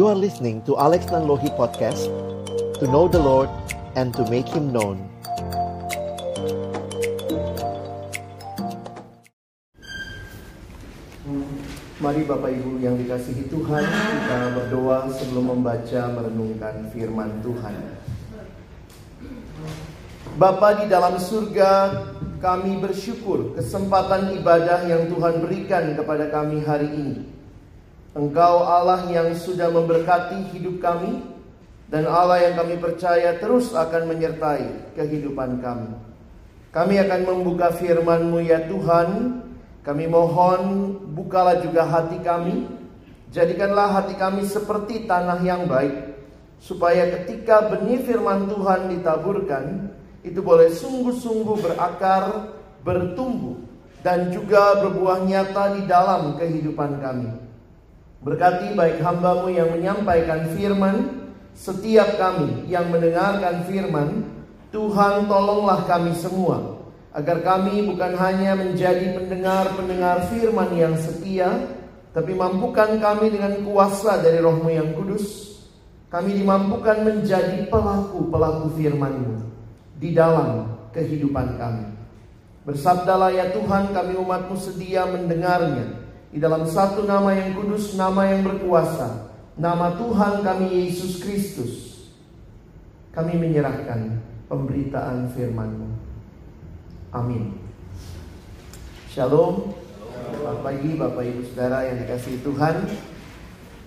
You are listening to Alex Nanlohi Podcast To know the Lord and to make Him known. Mari Bapak Ibu yang dikasihi Tuhan Kita berdoa sebelum membaca merenungkan firman Tuhan. Bapa di dalam surga kami bersyukur kesempatan ibadah yang Tuhan berikan kepada kami hari ini Engkau Allah yang sudah memberkati hidup kami Dan Allah yang kami percaya terus akan menyertai kehidupan kami. Kami akan membuka firman-Mu ya Tuhan. Kami mohon bukalah juga hati kami, jadikanlah hati kami seperti tanah yang baik, supaya ketika benih firman Tuhan ditaburkan, itu boleh sungguh-sungguh berakar, bertumbuh, dan juga berbuah nyata di dalam kehidupan kami. Berkati baik hambamu yang menyampaikan firman, setiap kami yang mendengarkan firman, Tuhan tolonglah kami semua agar kami bukan hanya menjadi pendengar-pendengar firman yang setia, tapi mampukan kami dengan kuasa dari rohmu yang kudus, kami dimampukan menjadi pelaku-pelaku firman-Mu di dalam kehidupan kami. Bersabdalah ya Tuhan kami umatmu sedia mendengarnya di dalam satu nama yang kudus, nama yang berkuasa, nama Tuhan kami Yesus Kristus. Kami menyerahkan pemberitaan firman-Mu. Amin. Shalom. Selamat pagi Bapak Ibu Saudara yang dikasihi Tuhan.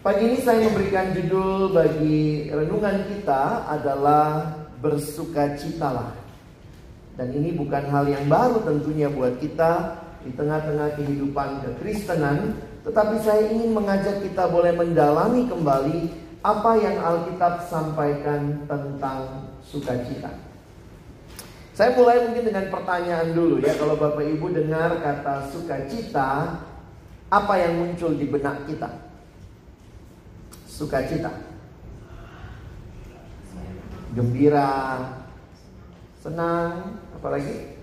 Pagi ini saya memberikan judul bagi renungan kita adalah bersukacitalah. Dan ini bukan hal yang baru tentunya buat kita di tengah-tengah kehidupan kekristenan, tetapi saya ingin mengajak kita boleh mendalami kembali apa yang Alkitab sampaikan tentang sukacita. Saya mulai mungkin dengan pertanyaan dulu ya Kalau Bapak Ibu dengar kata sukacita Apa yang muncul di benak kita? Sukacita Gembira Senang Apalagi?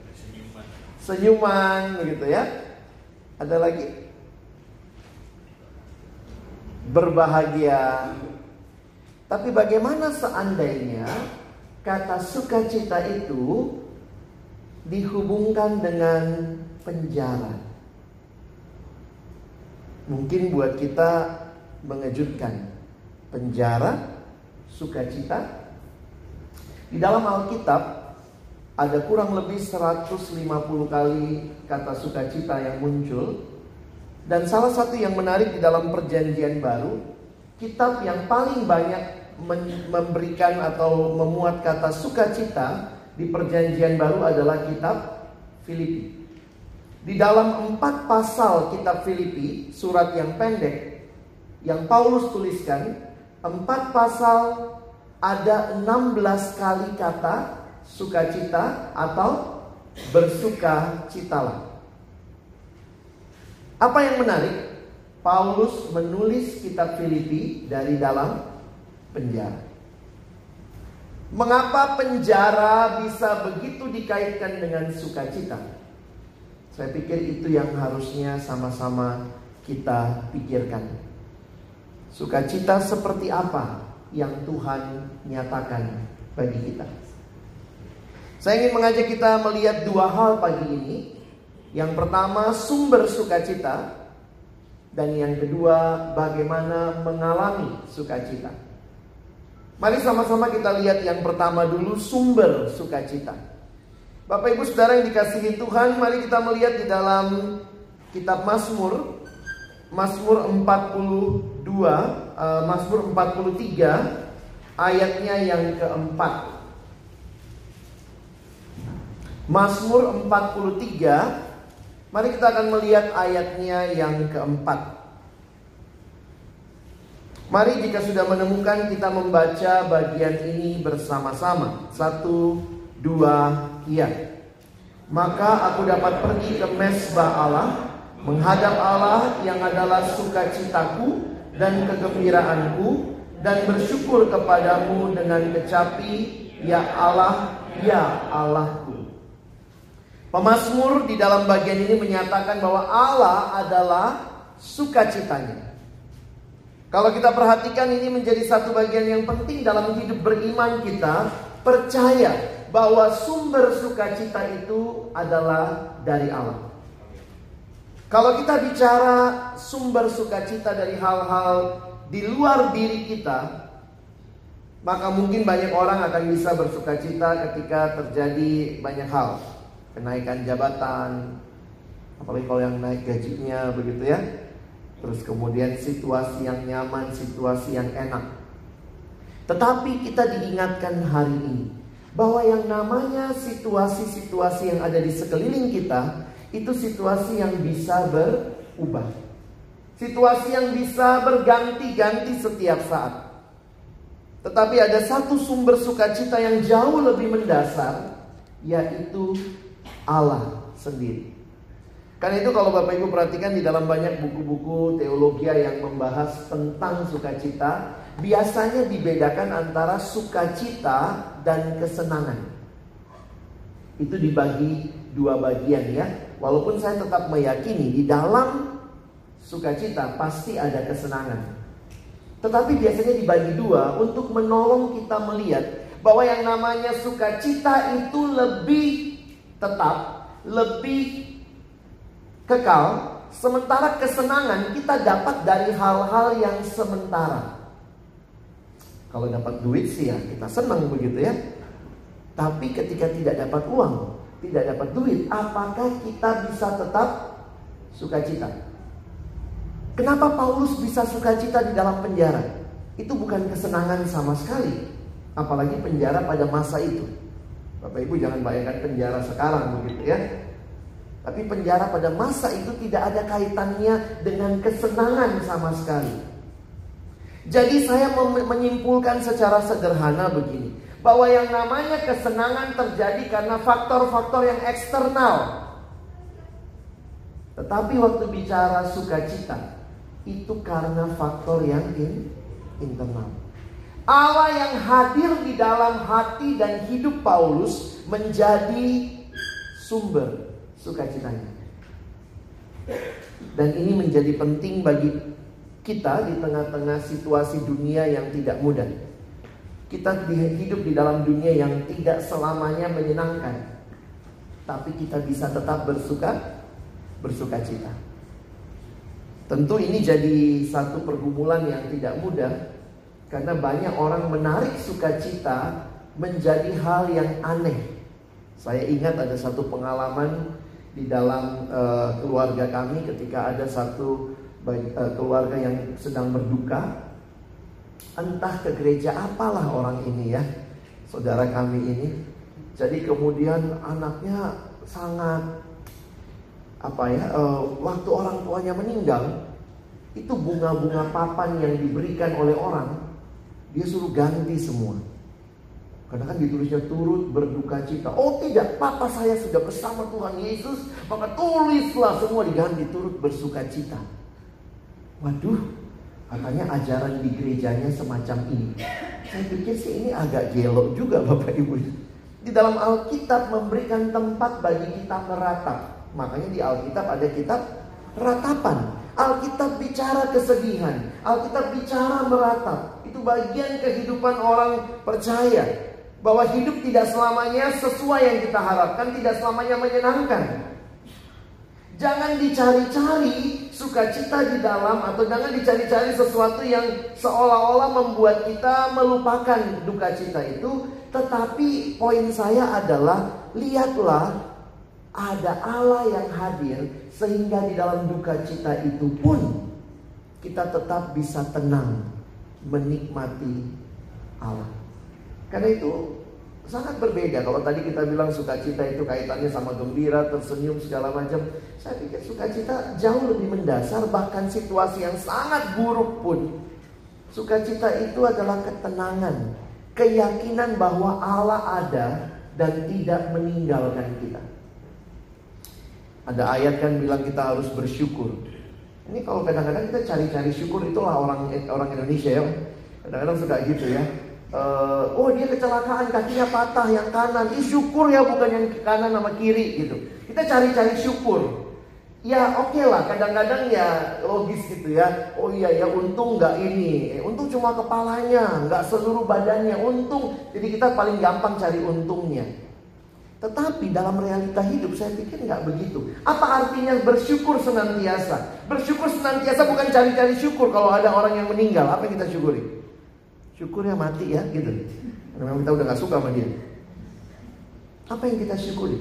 Senyuman begitu ya Ada lagi? Berbahagia Tapi bagaimana seandainya Kata sukacita itu dihubungkan dengan penjara. Mungkin buat kita mengejutkan. Penjara, sukacita. Di dalam Alkitab ada kurang lebih 150 kali kata sukacita yang muncul. Dan salah satu yang menarik di dalam perjanjian baru, kitab yang paling banyak memberikan atau memuat kata sukacita di perjanjian baru adalah kitab Filipi. Di dalam empat pasal kitab Filipi, surat yang pendek, yang Paulus tuliskan, empat pasal ada 16 kali kata sukacita atau bersuka citalah. Apa yang menarik? Paulus menulis kitab Filipi dari dalam penjara. Mengapa penjara bisa begitu dikaitkan dengan sukacita? Saya pikir itu yang harusnya sama-sama kita pikirkan. Sukacita seperti apa yang Tuhan nyatakan bagi kita? Saya ingin mengajak kita melihat dua hal pagi ini. Yang pertama, sumber sukacita, dan yang kedua, bagaimana mengalami sukacita. Mari sama-sama kita lihat yang pertama dulu sumber sukacita. Bapak Ibu Saudara yang dikasihi Tuhan, mari kita melihat di dalam kitab Mazmur Mazmur 42, uh, Mazmur 43 ayatnya yang keempat. Mazmur 43 Mari kita akan melihat ayatnya yang keempat. Mari jika sudah menemukan kita membaca bagian ini bersama-sama. Satu, dua, iya. Maka aku dapat pergi ke mesbah Allah, menghadap Allah yang adalah sukacitaku dan kegembiraanku, dan bersyukur kepadamu dengan kecapi, ya Allah, ya Allahku. Pemasmur di dalam bagian ini menyatakan bahwa Allah adalah sukacitanya. Kalau kita perhatikan ini menjadi satu bagian yang penting dalam hidup beriman kita, percaya bahwa sumber sukacita itu adalah dari Allah. Kalau kita bicara sumber sukacita dari hal-hal di luar diri kita, maka mungkin banyak orang akan bisa bersukacita ketika terjadi banyak hal. Kenaikan jabatan, apalagi kalau yang naik gajinya begitu ya. Terus kemudian situasi yang nyaman, situasi yang enak. Tetapi kita diingatkan hari ini bahwa yang namanya situasi-situasi yang ada di sekeliling kita itu situasi yang bisa berubah. Situasi yang bisa berganti-ganti setiap saat. Tetapi ada satu sumber sukacita yang jauh lebih mendasar, yaitu Allah sendiri. Karena itu kalau Bapak Ibu perhatikan di dalam banyak buku-buku teologi yang membahas tentang sukacita, biasanya dibedakan antara sukacita dan kesenangan. Itu dibagi dua bagian ya. Walaupun saya tetap meyakini di dalam sukacita pasti ada kesenangan. Tetapi biasanya dibagi dua untuk menolong kita melihat bahwa yang namanya sukacita itu lebih tetap, lebih kekal, sementara kesenangan kita dapat dari hal-hal yang sementara. Kalau dapat duit sih ya kita senang begitu ya. Tapi ketika tidak dapat uang, tidak dapat duit, apakah kita bisa tetap sukacita? Kenapa Paulus bisa sukacita di dalam penjara? Itu bukan kesenangan sama sekali, apalagi penjara pada masa itu. Bapak Ibu jangan bayangkan penjara sekarang begitu ya. Tapi penjara pada masa itu tidak ada kaitannya dengan kesenangan sama sekali. Jadi saya menyimpulkan secara sederhana begini. Bahwa yang namanya kesenangan terjadi karena faktor-faktor yang eksternal. Tetapi waktu bicara sukacita, itu karena faktor yang in, internal. Allah yang hadir di dalam hati dan hidup Paulus menjadi sumber sukacitanya. Dan ini menjadi penting bagi kita di tengah-tengah situasi dunia yang tidak mudah. Kita hidup di dalam dunia yang tidak selamanya menyenangkan. Tapi kita bisa tetap bersuka bersuka cita. Tentu ini jadi satu pergumulan yang tidak mudah karena banyak orang menarik sukacita menjadi hal yang aneh. Saya ingat ada satu pengalaman di dalam uh, keluarga kami ketika ada satu uh, keluarga yang sedang berduka entah ke gereja apalah orang ini ya saudara kami ini jadi kemudian anaknya sangat apa ya uh, waktu orang tuanya meninggal itu bunga-bunga papan yang diberikan oleh orang dia suruh ganti semua karena kan ditulisnya turut berduka cita. Oh tidak, papa saya sudah bersama Tuhan Yesus. Maka tulislah semua diganti turut bersuka cita. Waduh, katanya ajaran di gerejanya semacam ini. Saya pikir sih ini agak gelok juga Bapak Ibu. Di dalam Alkitab memberikan tempat bagi kita meratap. Makanya di Alkitab ada kitab ratapan. Alkitab bicara kesedihan. Alkitab bicara meratap. Itu bagian kehidupan orang percaya bahwa hidup tidak selamanya sesuai yang kita harapkan, tidak selamanya menyenangkan. Jangan dicari-cari sukacita di dalam atau jangan dicari-cari sesuatu yang seolah-olah membuat kita melupakan duka cita itu. Tetapi poin saya adalah lihatlah ada Allah yang hadir sehingga di dalam duka cita itu pun kita tetap bisa tenang menikmati Allah. Karena itu sangat berbeda. Kalau tadi kita bilang sukacita itu kaitannya sama gembira, tersenyum segala macam. Saya pikir sukacita jauh lebih mendasar bahkan situasi yang sangat buruk pun. Sukacita itu adalah ketenangan, keyakinan bahwa Allah ada dan tidak meninggalkan kita. Ada ayat kan bilang kita harus bersyukur. Ini kalau kadang-kadang kita cari-cari syukur itulah orang orang Indonesia ya. Kadang-kadang suka gitu ya uh, oh dia kecelakaan kakinya patah yang kanan, Ih, syukur ya bukan yang kanan sama kiri gitu. Kita cari-cari syukur. Ya oke okay lah, kadang-kadang ya logis gitu ya. Oh iya ya untung nggak ini, eh, untung cuma kepalanya, nggak seluruh badannya. Untung, jadi kita paling gampang cari untungnya. Tetapi dalam realita hidup saya pikir nggak begitu. Apa artinya bersyukur senantiasa? Bersyukur senantiasa bukan cari-cari syukur kalau ada orang yang meninggal. Apa yang kita syukuri? Syukurnya mati ya gitu. Karena memang kita udah nggak suka sama dia. Apa yang kita syukuri?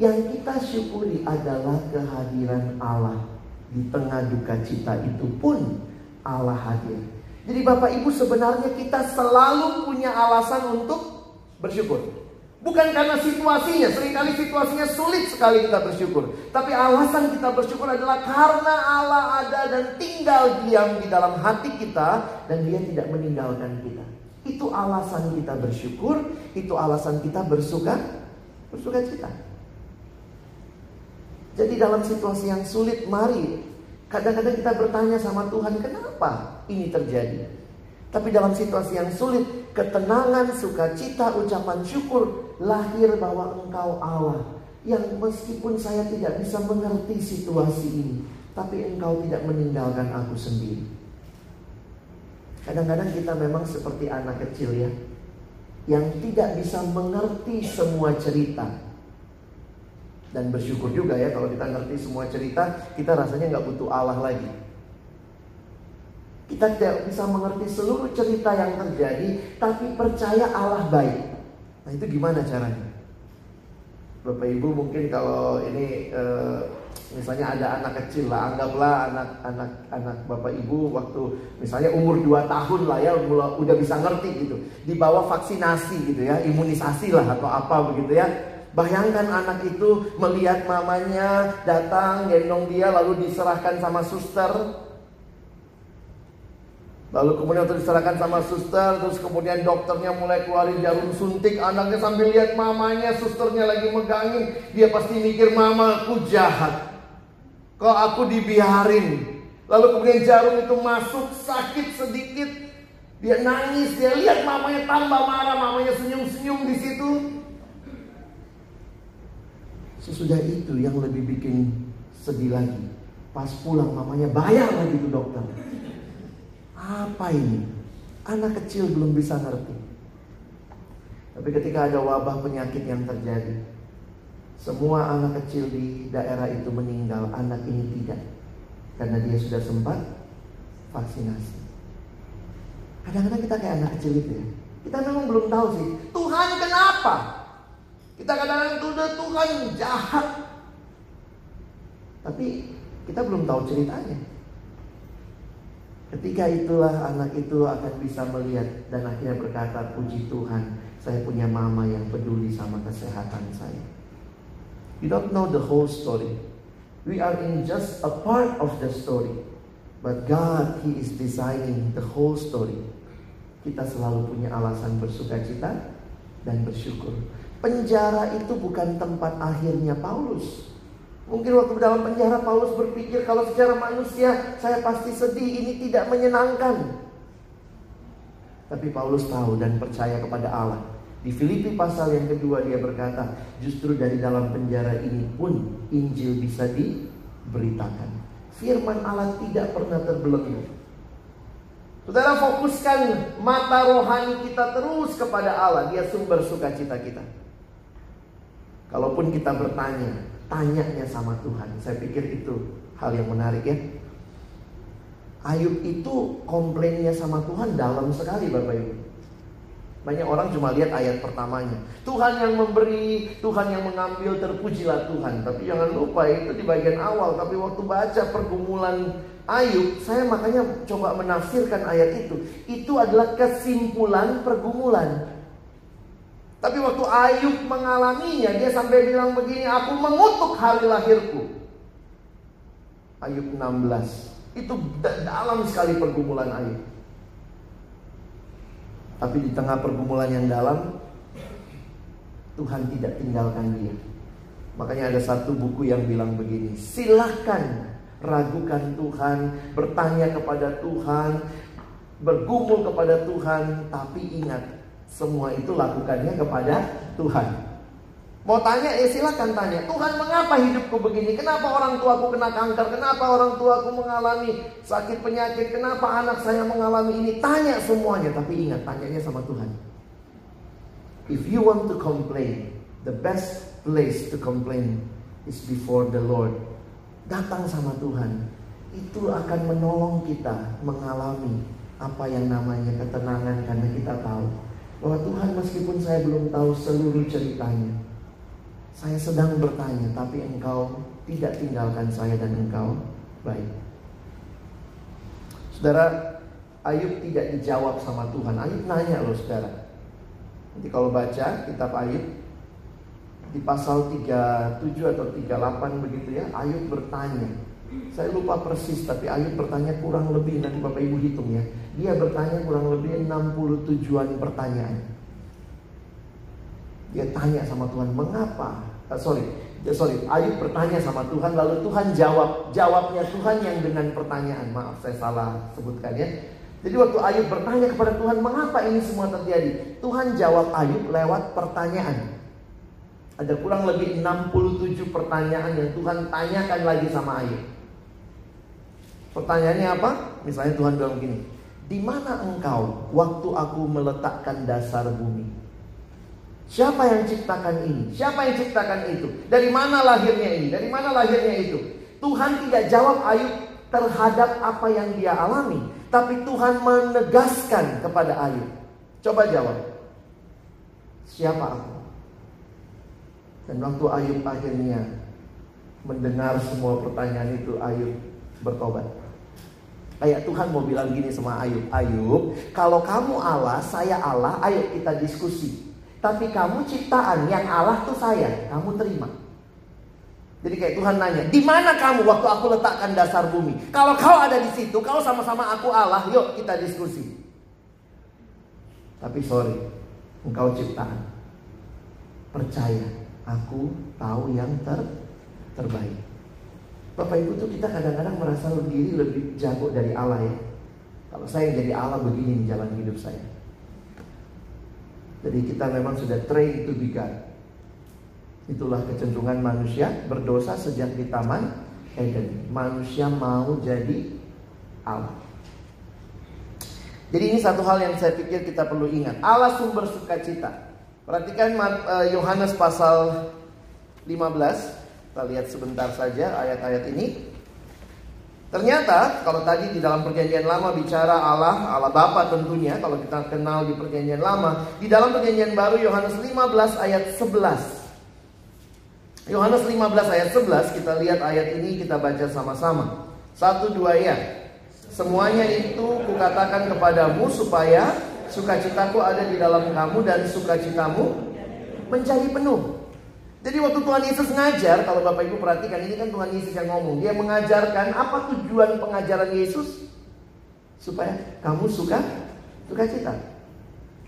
Yang kita syukuri adalah kehadiran Allah di tengah duka cita itu pun Allah hadir. Jadi Bapak Ibu sebenarnya kita selalu punya alasan untuk bersyukur. Bukan karena situasinya, sering kali situasinya sulit sekali kita bersyukur. Tapi alasan kita bersyukur adalah karena Allah ada dan tinggal diam di dalam hati kita dan dia tidak meninggalkan kita. Itu alasan kita bersyukur, itu alasan kita bersuka, bersuka cita. Jadi dalam situasi yang sulit, mari kadang-kadang kita bertanya sama Tuhan, kenapa ini terjadi? Tapi dalam situasi yang sulit, ketenangan, sukacita, ucapan syukur lahir bahwa engkau Allah yang meskipun saya tidak bisa mengerti situasi ini, tapi engkau tidak meninggalkan aku sendiri. Kadang-kadang kita memang seperti anak kecil ya, yang tidak bisa mengerti semua cerita. Dan bersyukur juga ya kalau kita ngerti semua cerita, kita rasanya nggak butuh Allah lagi. Kita tidak bisa mengerti seluruh cerita yang terjadi, tapi percaya Allah baik. Nah itu gimana caranya? Bapak Ibu mungkin kalau ini e, misalnya ada anak kecil lah, anggaplah anak-anak anak Bapak Ibu waktu misalnya umur 2 tahun lah ya mulai, udah bisa ngerti gitu. Dibawa vaksinasi gitu ya, imunisasi lah atau apa begitu ya. Bayangkan anak itu melihat mamanya datang gendong dia lalu diserahkan sama suster Lalu kemudian untuk diserahkan sama suster, terus kemudian dokternya mulai keluarin jarum suntik, anaknya sambil lihat mamanya, susternya lagi megangin, dia pasti mikir mama aku jahat. Kok aku dibiarin? Lalu kemudian jarum itu masuk sakit sedikit, dia nangis, dia lihat mamanya tambah marah, mamanya senyum-senyum di situ. Sesudah itu yang lebih bikin sedih lagi. Pas pulang mamanya bayar lagi tuh dokter. Apa ini? Anak kecil belum bisa ngerti. Tapi ketika ada wabah penyakit yang terjadi, semua anak kecil di daerah itu meninggal, anak ini tidak. Karena dia sudah sempat vaksinasi. Kadang-kadang kita kayak anak kecil itu ya. Kita memang belum tahu sih, Tuhan kenapa? Kita kadang-kadang tuduh Tuhan jahat. Tapi kita belum tahu ceritanya. Ketika itulah anak itu akan bisa melihat dan akhirnya berkata, "Puji Tuhan, saya punya mama yang peduli sama kesehatan saya." You don't know the whole story. We are in just a part of the story. But God, He is designing the whole story. Kita selalu punya alasan bersuka cita dan bersyukur. Penjara itu bukan tempat akhirnya Paulus. Mungkin waktu dalam penjara Paulus berpikir kalau secara manusia saya pasti sedih, ini tidak menyenangkan. Tapi Paulus tahu dan percaya kepada Allah. Di Filipi pasal yang kedua dia berkata, justru dari dalam penjara ini pun Injil bisa diberitakan. Firman Allah tidak pernah terbelenggu. Saudara fokuskan mata rohani kita terus kepada Allah, dia sumber sukacita kita. Kalaupun kita bertanya, tanyanya sama Tuhan. Saya pikir itu hal yang menarik ya. Ayub itu komplainnya sama Tuhan dalam sekali Bapak Ibu. Banyak orang cuma lihat ayat pertamanya. Tuhan yang memberi, Tuhan yang mengambil, terpujilah Tuhan. Tapi jangan lupa itu di bagian awal. Tapi waktu baca pergumulan Ayub, saya makanya coba menafsirkan ayat itu. Itu adalah kesimpulan pergumulan. Tapi waktu Ayub mengalaminya, dia sampai bilang begini, aku mengutuk hari lahirku. Ayub 16. Itu dalam sekali pergumulan Ayub. Tapi di tengah pergumulan yang dalam, Tuhan tidak tinggalkan dia. Makanya ada satu buku yang bilang begini, silahkan ragukan Tuhan, bertanya kepada Tuhan, bergumul kepada Tuhan, tapi ingat semua itu lakukannya kepada Tuhan. Mau tanya ya silakan tanya. Tuhan mengapa hidupku begini? Kenapa orang tuaku kena kanker? Kenapa orang tuaku mengalami sakit penyakit? Kenapa anak saya mengalami ini? Tanya semuanya. Tapi ingat tanyanya sama Tuhan. If you want to complain, the best place to complain is before the Lord. Datang sama Tuhan. Itu akan menolong kita mengalami apa yang namanya ketenangan karena kita tahu bahwa Tuhan meskipun saya belum tahu seluruh ceritanya, saya sedang bertanya, tapi engkau tidak tinggalkan saya dan engkau baik. Saudara, Ayub tidak dijawab sama Tuhan. Ayub nanya loh saudara. Nanti kalau baca kitab Ayub di pasal 37 atau 38 begitu ya, Ayub bertanya. Saya lupa persis tapi Ayub bertanya kurang lebih nanti Bapak Ibu hitung ya. Dia bertanya kurang lebih 60 tujuan pertanyaan. Dia tanya sama Tuhan, mengapa? Uh, sorry, ya, sorry. Ayub bertanya sama Tuhan, lalu Tuhan jawab. Jawabnya Tuhan yang dengan pertanyaan. Maaf, saya salah sebutkan ya. Jadi waktu Ayub bertanya kepada Tuhan, mengapa ini semua terjadi? Tuhan jawab Ayub lewat pertanyaan. Ada kurang lebih 67 pertanyaan yang Tuhan tanyakan lagi sama Ayub. Pertanyaannya apa? Misalnya Tuhan bilang begini, di mana engkau waktu aku meletakkan dasar bumi? Siapa yang ciptakan ini? Siapa yang ciptakan itu? Dari mana lahirnya ini? Dari mana lahirnya itu? Tuhan tidak jawab Ayub terhadap apa yang dia alami, tapi Tuhan menegaskan kepada Ayub. Coba jawab. Siapa aku? Dan waktu Ayub akhirnya mendengar semua pertanyaan itu, Ayub bertobat. Kayak Tuhan mau bilang gini sama Ayub, Ayub, kalau kamu Allah, saya Allah, ayo kita diskusi. Tapi kamu ciptaan yang Allah tuh saya, kamu terima. Jadi kayak Tuhan nanya, di mana kamu waktu aku letakkan dasar bumi? Kalau kau ada di situ, kau sama-sama aku Allah, yuk kita diskusi. Tapi sorry, engkau ciptaan. Percaya, aku tahu yang ter terbaik. Bapak Ibu tuh kita kadang-kadang merasa diri lebih jago dari Allah ya. Kalau saya jadi Allah begini jalan hidup saya. Jadi kita memang sudah train to be God. Itulah kecenderungan manusia berdosa sejak di taman Eden. Manusia mau jadi Allah. Jadi ini satu hal yang saya pikir kita perlu ingat. Allah sumber sukacita. Perhatikan eh, Yohanes pasal 15. Kita lihat sebentar saja ayat-ayat ini. Ternyata kalau tadi di dalam perjanjian lama bicara Allah, Allah Bapa tentunya kalau kita kenal di perjanjian lama, di dalam perjanjian baru Yohanes 15 ayat 11. Yohanes 15 ayat 11 kita lihat ayat ini kita baca sama-sama. Satu dua ya. Semuanya itu kukatakan kepadamu supaya sukacitaku ada di dalam kamu dan sukacitamu menjadi penuh. Jadi waktu Tuhan Yesus ngajar, kalau Bapak Ibu perhatikan ini kan Tuhan Yesus yang ngomong. Dia mengajarkan apa tujuan pengajaran Yesus? Supaya kamu suka suka cita.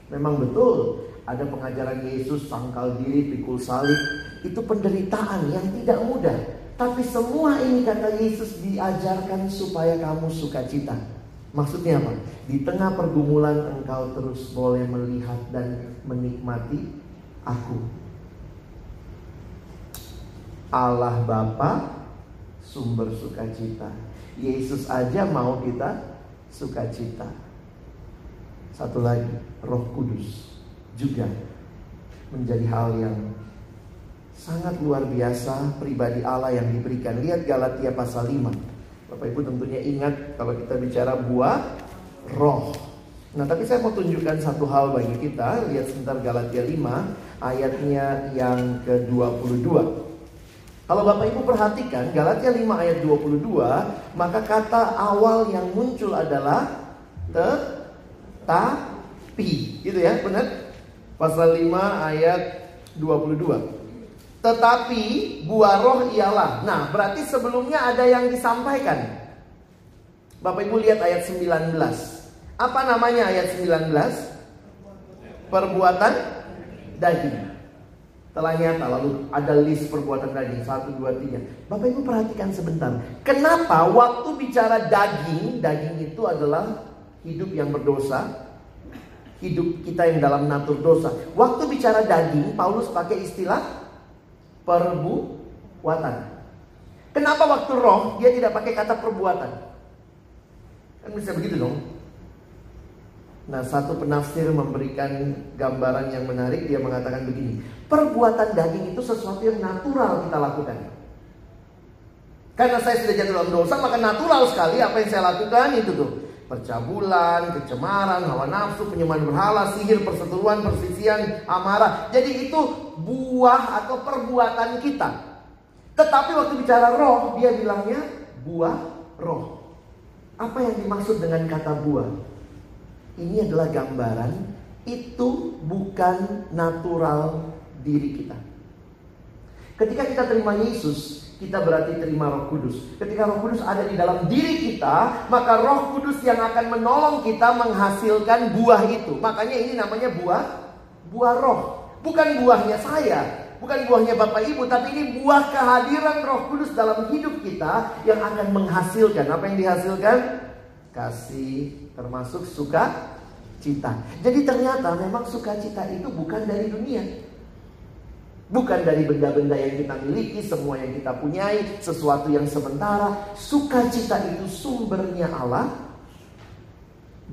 Memang betul ada pengajaran Yesus sangkal diri, pikul salib. Itu penderitaan yang tidak mudah. Tapi semua ini kata Yesus diajarkan supaya kamu suka cita. Maksudnya apa? Di tengah pergumulan engkau terus boleh melihat dan menikmati aku Allah Bapa sumber sukacita. Yesus aja mau kita sukacita. Satu lagi, Roh Kudus juga menjadi hal yang sangat luar biasa pribadi Allah yang diberikan. Lihat Galatia pasal 5. Bapak Ibu tentunya ingat kalau kita bicara buah roh. Nah, tapi saya mau tunjukkan satu hal bagi kita. Lihat sebentar Galatia 5 ayatnya yang ke-22. Kalau Bapak Ibu perhatikan Galatia 5 ayat 22, maka kata awal yang muncul adalah tetapi. Gitu ya, benar? Pasal 5 ayat 22. Tetapi buah roh ialah. Nah, berarti sebelumnya ada yang disampaikan. Bapak Ibu lihat ayat 19. Apa namanya ayat 19? Perbuatan daging telah nyata lalu ada list perbuatan daging satu dua tiga bapak ibu perhatikan sebentar kenapa waktu bicara daging daging itu adalah hidup yang berdosa hidup kita yang dalam natur dosa waktu bicara daging Paulus pakai istilah perbuatan. Kenapa waktu roh dia tidak pakai kata perbuatan? Kan bisa begitu dong. Nah, satu penafsir memberikan gambaran yang menarik. Dia mengatakan begini: perbuatan daging itu sesuatu yang natural kita lakukan. Karena saya sudah jatuh dalam dosa, maka natural sekali apa yang saya lakukan itu tuh. Percabulan, kecemaran, hawa nafsu, penyembahan berhala, sihir, perseteruan, persisian, amarah. Jadi itu buah atau perbuatan kita. Tetapi waktu bicara roh, dia bilangnya buah roh. Apa yang dimaksud dengan kata buah? Ini adalah gambaran itu bukan natural diri kita. Ketika kita terima Yesus, kita berarti terima Roh Kudus. Ketika Roh Kudus ada di dalam diri kita, maka Roh Kudus yang akan menolong kita menghasilkan buah itu. Makanya ini namanya buah buah roh. Bukan buahnya saya, bukan buahnya Bapak Ibu, tapi ini buah kehadiran Roh Kudus dalam hidup kita yang akan menghasilkan. Apa yang dihasilkan? Kasih termasuk suka cita. Jadi ternyata memang sukacita itu bukan dari dunia. Bukan dari benda-benda yang kita miliki, semua yang kita punyai, sesuatu yang sementara. Sukacita itu sumbernya Allah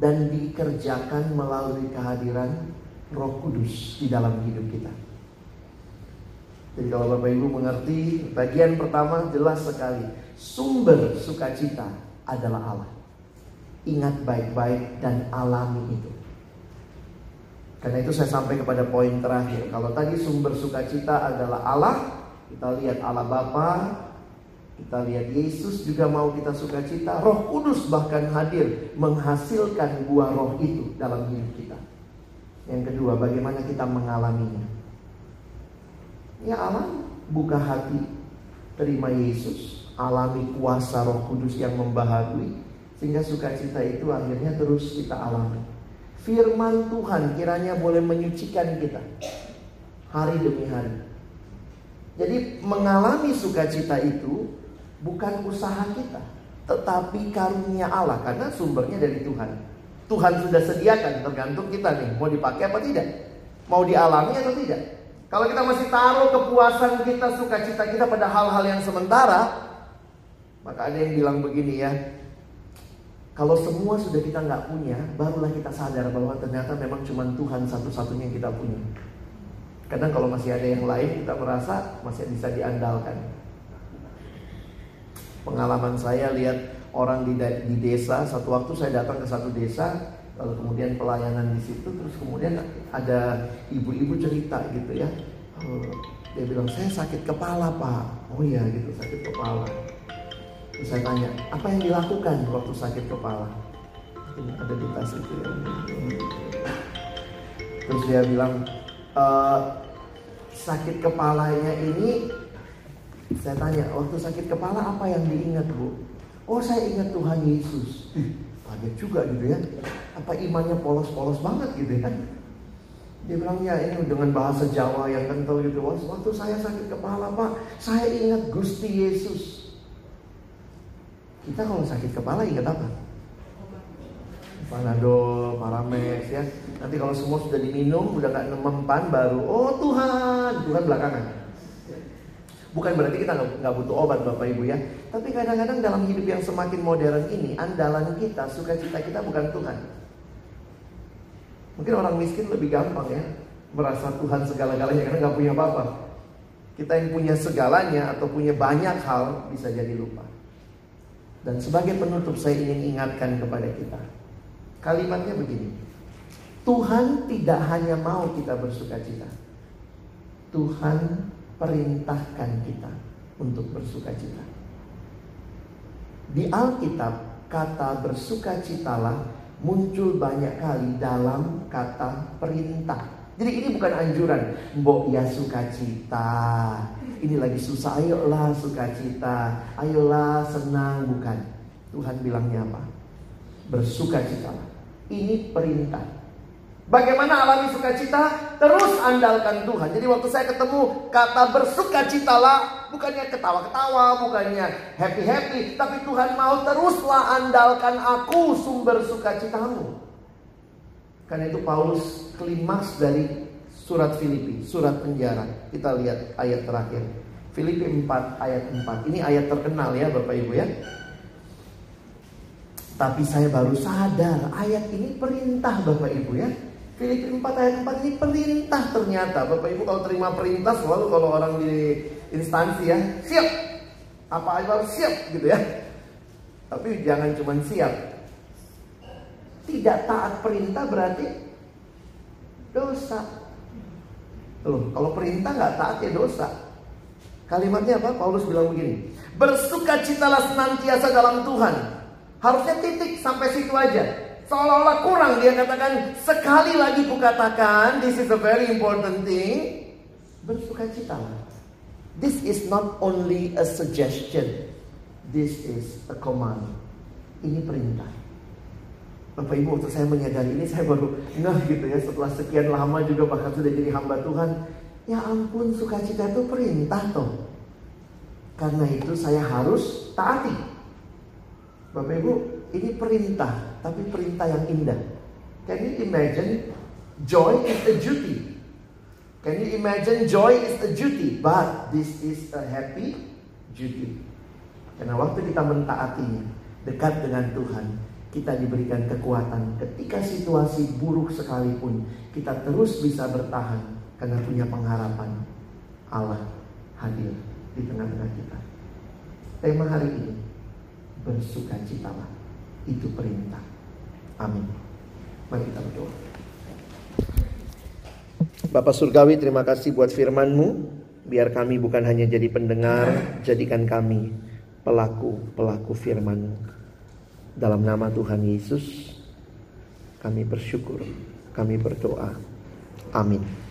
dan dikerjakan melalui kehadiran Roh Kudus di dalam hidup kita. Jadi kalau Bapak Ibu mengerti, bagian pertama jelas sekali. Sumber sukacita adalah Allah. Ingat baik-baik dan alami itu. Karena itu saya sampai kepada poin terakhir. Kalau tadi sumber sukacita adalah Allah, kita lihat Allah Bapa, kita lihat Yesus juga mau kita sukacita. Roh Kudus bahkan hadir menghasilkan buah roh itu dalam hidup kita. Yang kedua, bagaimana kita mengalaminya? Ya Allah, buka hati, terima Yesus, alami kuasa Roh Kudus yang membaharui, sehingga sukacita itu akhirnya terus kita alami. Firman Tuhan kiranya boleh menyucikan kita hari demi hari. Jadi mengalami sukacita itu bukan usaha kita, tetapi karunia Allah karena sumbernya dari Tuhan. Tuhan sudah sediakan tergantung kita nih mau dipakai apa tidak, mau dialami atau tidak. Kalau kita masih taruh kepuasan kita, sukacita kita pada hal-hal yang sementara, maka ada yang bilang begini ya, kalau semua sudah kita nggak punya, barulah kita sadar bahwa ternyata memang cuma Tuhan satu-satunya yang kita punya. Kadang kalau masih ada yang lain, kita merasa masih bisa diandalkan. Pengalaman saya lihat orang di, di desa, satu waktu saya datang ke satu desa, lalu kemudian pelayanan di situ, terus kemudian ada ibu-ibu cerita gitu ya. Oh, dia bilang, saya sakit kepala pak. Oh iya gitu, sakit kepala. Saya tanya, apa yang dilakukan waktu sakit kepala? Ada di tas itu ya. Terus dia bilang, e, sakit kepalanya ini, saya tanya, waktu sakit kepala apa yang diingat bu? Oh saya ingat Tuhan Yesus. kaget juga gitu ya. Apa imannya polos-polos banget gitu ya? Dia bilang ya ini dengan bahasa Jawa yang kental gitu. Waktu saya sakit kepala pak, saya ingat Gusti Yesus. Kita kalau sakit kepala ingat apa? Panadol, Paramex ya. Nanti kalau semua sudah diminum, udah gak mempan baru, oh Tuhan, Tuhan belakangan. Bukan berarti kita nggak butuh obat Bapak Ibu ya. Tapi kadang-kadang dalam hidup yang semakin modern ini, andalan kita, sukacita kita bukan Tuhan. Mungkin orang miskin lebih gampang ya, merasa Tuhan segala-galanya karena nggak punya apa-apa. Kita yang punya segalanya atau punya banyak hal bisa jadi lupa. Dan sebagai penutup saya ingin ingatkan kepada kita. Kalimatnya begini. Tuhan tidak hanya mau kita bersuka cita. Tuhan perintahkan kita untuk bersuka cita. Di Alkitab kata bersuka citalah muncul banyak kali dalam kata perintah. Jadi ini bukan anjuran, mbok ya sukacita, ini lagi susah, ayolah sukacita, ayolah senang, bukan. Tuhan bilangnya apa? Bersukacita. Ini perintah. Bagaimana alami sukacita? Terus andalkan Tuhan. Jadi waktu saya ketemu kata bersukacitalah, bukannya ketawa-ketawa, bukannya happy-happy, tapi Tuhan mau teruslah andalkan aku sumber sukacitamu. Karena itu Paulus klimaks dari surat Filipi, surat penjara. Kita lihat ayat terakhir. Filipi 4 ayat 4. Ini ayat terkenal ya Bapak Ibu ya. Tapi saya baru sadar ayat ini perintah Bapak Ibu ya. Filipi 4 ayat 4 ini perintah ternyata. Bapak Ibu kalau terima perintah selalu kalau orang di instansi ya, siap. Apa aja harus siap gitu ya. Tapi jangan cuma siap. Tidak taat perintah berarti dosa. Loh, kalau perintah nggak taat ya dosa. Kalimatnya apa? Paulus bilang begini. Bersukacitalah senantiasa dalam Tuhan. Harusnya titik sampai situ aja. Seolah-olah kurang dia katakan sekali lagi kukatakan this is a very important thing. Bersukacitalah. This is not only a suggestion. This is a command. Ini perintah. Bapak Ibu waktu saya menyadari ini saya baru ngeh gitu ya setelah sekian lama juga bahkan sudah jadi hamba Tuhan Ya ampun sukacita itu perintah toh. Karena itu saya harus taati. Bapak Ibu, ini perintah, tapi perintah yang indah. Can you imagine joy is a duty? Can you imagine joy is a duty, but this is a happy duty. Karena waktu kita mentaatinya, dekat dengan Tuhan, kita diberikan kekuatan ketika situasi buruk sekalipun, kita terus bisa bertahan karena punya pengharapan Allah hadir di tengah-tengah kita. Tema hari ini bersuka citalah itu perintah. Amin. Mari kita berdoa. Bapak Surgawi terima kasih buat firman-Mu. Biar kami bukan hanya jadi pendengar, jadikan kami pelaku-pelaku firman-Mu. Dalam nama Tuhan Yesus, kami bersyukur, kami berdoa. Amin.